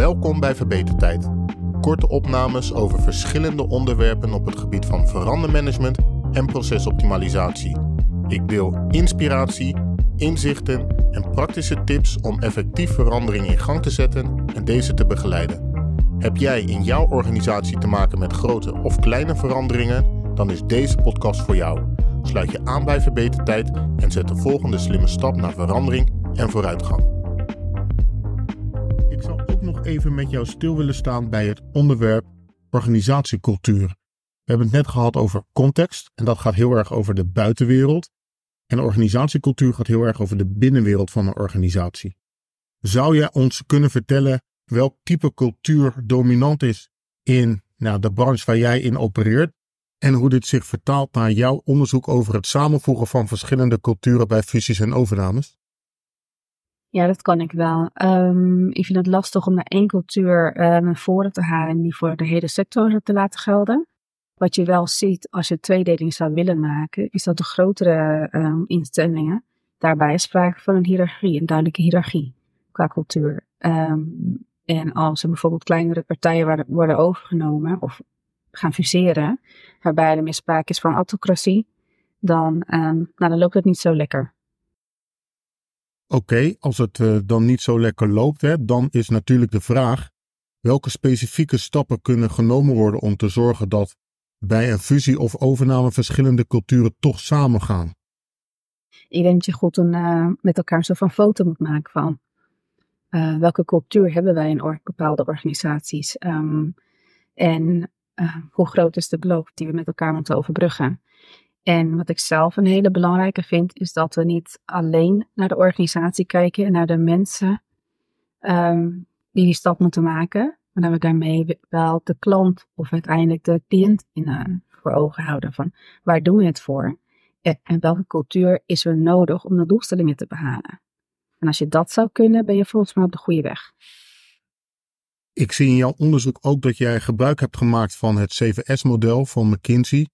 Welkom bij Verbetertijd. Korte opnames over verschillende onderwerpen op het gebied van verandermanagement en procesoptimalisatie. Ik deel inspiratie, inzichten en praktische tips om effectief verandering in gang te zetten en deze te begeleiden. Heb jij in jouw organisatie te maken met grote of kleine veranderingen? Dan is deze podcast voor jou. Sluit je aan bij Verbetertijd en zet de volgende slimme stap naar verandering en vooruitgang. Nog even met jou stil willen staan bij het onderwerp organisatiecultuur. We hebben het net gehad over context en dat gaat heel erg over de buitenwereld. En organisatiecultuur gaat heel erg over de binnenwereld van een organisatie. Zou jij ons kunnen vertellen welk type cultuur dominant is in nou, de branche waar jij in opereert? En hoe dit zich vertaalt naar jouw onderzoek over het samenvoegen van verschillende culturen bij fusies en overnames? Ja, dat kan ik wel. Um, ik vind het lastig om naar één cultuur uh, naar voren te halen en die voor de hele sector te laten gelden. Wat je wel ziet als je tweedeling zou willen maken, is dat de grotere um, instellingen, daarbij sprake van een hiërarchie, een duidelijke hiërarchie qua cultuur. Um, en als er bijvoorbeeld kleinere partijen worden overgenomen of gaan fuseren, waarbij er meer sprake is van autocratie, dan, nou, dan loopt het niet zo lekker. Oké, als het uh, dan niet zo lekker loopt, hè, dan is natuurlijk de vraag: welke specifieke stappen kunnen genomen worden om te zorgen dat bij een fusie of overname verschillende culturen toch samengaan? Ik denk dat je goed een, uh, met elkaar zo van foto moet maken van uh, welke cultuur hebben wij in bepaalde organisaties um, en hoe groot is de kloof die we met elkaar moeten overbruggen. En wat ik zelf een hele belangrijke vind, is dat we niet alleen naar de organisatie kijken en naar de mensen um, die die stap moeten maken, maar dat we daarmee wel de klant of uiteindelijk de cliënt in, uh, voor ogen houden. Van waar doen we het voor? En, en welke cultuur is er nodig om de doelstellingen te behalen? En als je dat zou kunnen, ben je volgens mij op de goede weg. Ik zie in jouw onderzoek ook dat jij gebruik hebt gemaakt van het CVS-model van McKinsey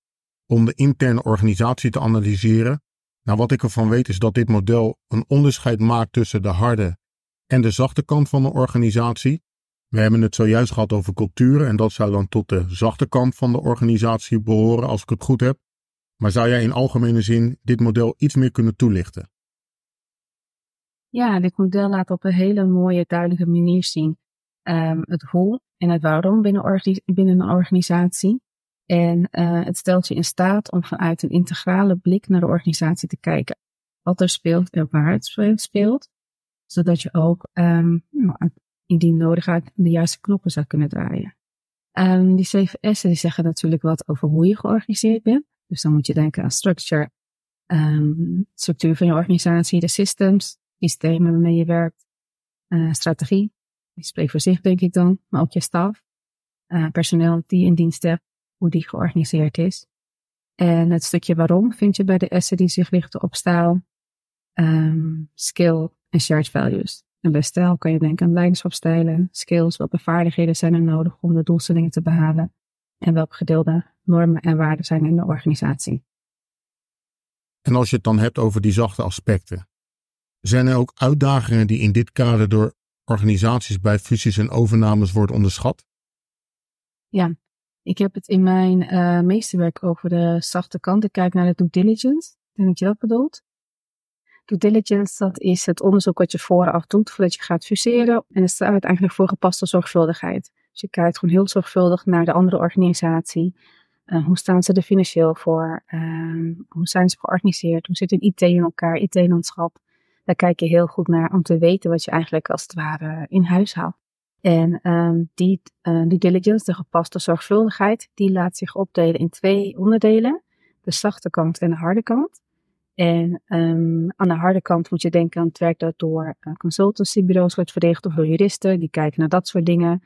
om de interne organisatie te analyseren. Nou, wat ik ervan weet is dat dit model een onderscheid maakt tussen de harde en de zachte kant van de organisatie. We hebben het zojuist gehad over culturen en dat zou dan tot de zachte kant van de organisatie behoren als ik het goed heb. Maar zou jij in algemene zin dit model iets meer kunnen toelichten? Ja, dit model laat op een hele mooie, duidelijke manier zien um, het hoe en het waarom binnen, binnen een organisatie. En uh, het stelt je in staat om vanuit een integrale blik naar de organisatie te kijken. Wat er speelt en waar het speelt. Zodat je ook, um, indien nodig uit de juiste knoppen zou kunnen draaien. Um, die CVS'en die zeggen natuurlijk wat over hoe je georganiseerd bent. Dus dan moet je denken aan structure, um, structuur van je organisatie, de systems, systemen waarmee je werkt, uh, strategie. Die spreekt voor zich, denk ik dan, maar ook je staf, uh, personeel die in dienst hebt hoe die georganiseerd is. En het stukje waarom vind je bij de S'en die zich richten op stijl, um, skill en shared values. En bij stijl kan je denken aan leiderschapstijlen, skills, welke vaardigheden zijn er nodig om de doelstellingen te behalen en welke gedeelde normen en waarden zijn in de organisatie. En als je het dan hebt over die zachte aspecten, zijn er ook uitdagingen die in dit kader door organisaties bij fusies en overnames worden onderschat? Ja, ik heb het in mijn uh, meesterwerk over de zachte kant. Ik kijk naar de due diligence. Ik denk dat je dat bedoelt. Due diligence, dat is het onderzoek wat je vooraf doet voordat je gaat fuseren. En het staat eigenlijk voor gepaste zorgvuldigheid. Dus je kijkt gewoon heel zorgvuldig naar de andere organisatie. Uh, hoe staan ze er financieel voor? Uh, hoe zijn ze georganiseerd? Hoe zit hun IT in elkaar? IT-landschap. Daar kijk je heel goed naar om te weten wat je eigenlijk als het ware in huis haalt. En um, die, uh, die diligence, de gepaste zorgvuldigheid, die laat zich opdelen in twee onderdelen. De zachte kant en de harde kant. En um, aan de harde kant moet je denken aan het werk dat door uh, consultancybureaus wordt verricht of door juristen. Die kijken naar dat soort dingen.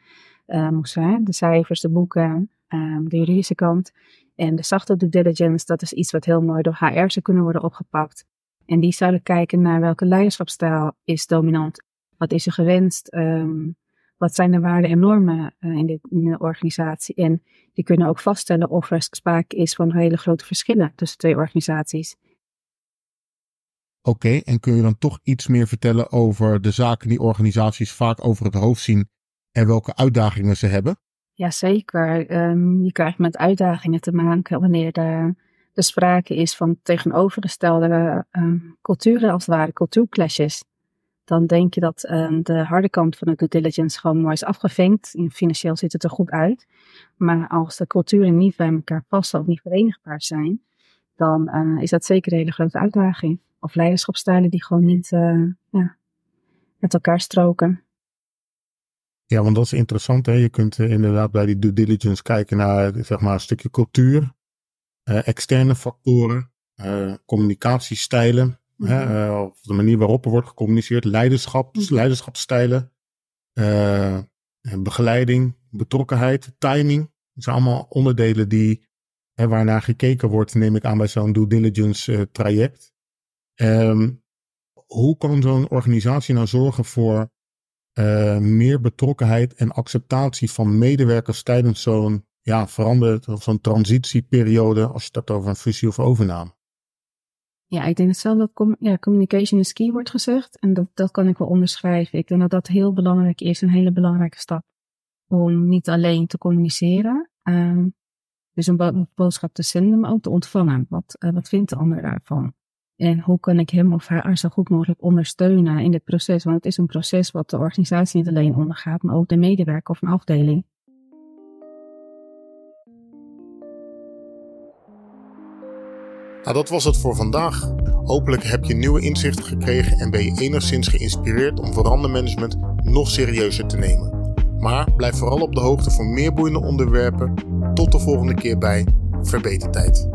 Um, de cijfers, de boeken, de juridische kant. En de zachte due diligence, dat is iets wat heel mooi door HR zou kunnen worden opgepakt. En die zouden kijken naar welke leiderschapsstijl is dominant. Wat is er gewenst? Wat zijn de waarden en normen uh, in, dit, in de organisatie? En die kunnen ook vaststellen of er sprake is van hele grote verschillen tussen twee organisaties. Oké, en kun je dan toch iets meer vertellen over de zaken die organisaties vaak over het hoofd zien en welke uitdagingen ze hebben? Jazeker. Um, je krijgt met uitdagingen te maken wanneer er, er sprake is van tegenovergestelde um, culturen, als het ware cultuurclashes. Dan denk je dat um, de harde kant van de due diligence gewoon mooi is afgevinkt. Financieel ziet het er goed uit. Maar als de culturen niet bij elkaar passen of niet verenigbaar zijn, dan uh, is dat zeker een hele grote uitdaging. Of leiderschapstijlen die gewoon niet uh, ja, met elkaar stroken. Ja, want dat is interessant. Hè? Je kunt uh, inderdaad bij die due diligence kijken naar zeg maar, een stukje cultuur, externe factoren, communicatiestijlen, mm -hmm. hè? of de manier waarop er wordt gecommuniceerd, leiderschap, mm -hmm. leiderschapsstijlen, begeleiding, betrokkenheid, timing. Dat zijn allemaal onderdelen die, hè, waarnaar gekeken wordt, neem ik aan bij zo'n due diligence traject. Um, hoe kan zo'n organisatie nou zorgen voor uh, meer betrokkenheid en acceptatie van medewerkers tijdens zo'n ja, veranderd of zo'n transitieperiode als je het hebt over een fusie of overname? Ja, ik denk dat zelf dat ja, communication is key wordt gezegd en dat, dat kan ik wel onderschrijven. Ik denk dat dat heel belangrijk is, een hele belangrijke stap. Om niet alleen te communiceren, um, dus een bo boodschap te zenden, maar ook te ontvangen. Wat, uh, wat vindt de ander daarvan? En hoe kan ik hem of haar zo goed mogelijk ondersteunen in dit proces? Want het is een proces wat de organisatie niet alleen ondergaat, maar ook de medewerker of een afdeling. Nou, dat was het voor vandaag. Hopelijk heb je nieuwe inzichten gekregen en ben je enigszins geïnspireerd om verandermanagement nog serieuzer te nemen. Maar blijf vooral op de hoogte voor meer boeiende onderwerpen. Tot de volgende keer bij Verbetertijd.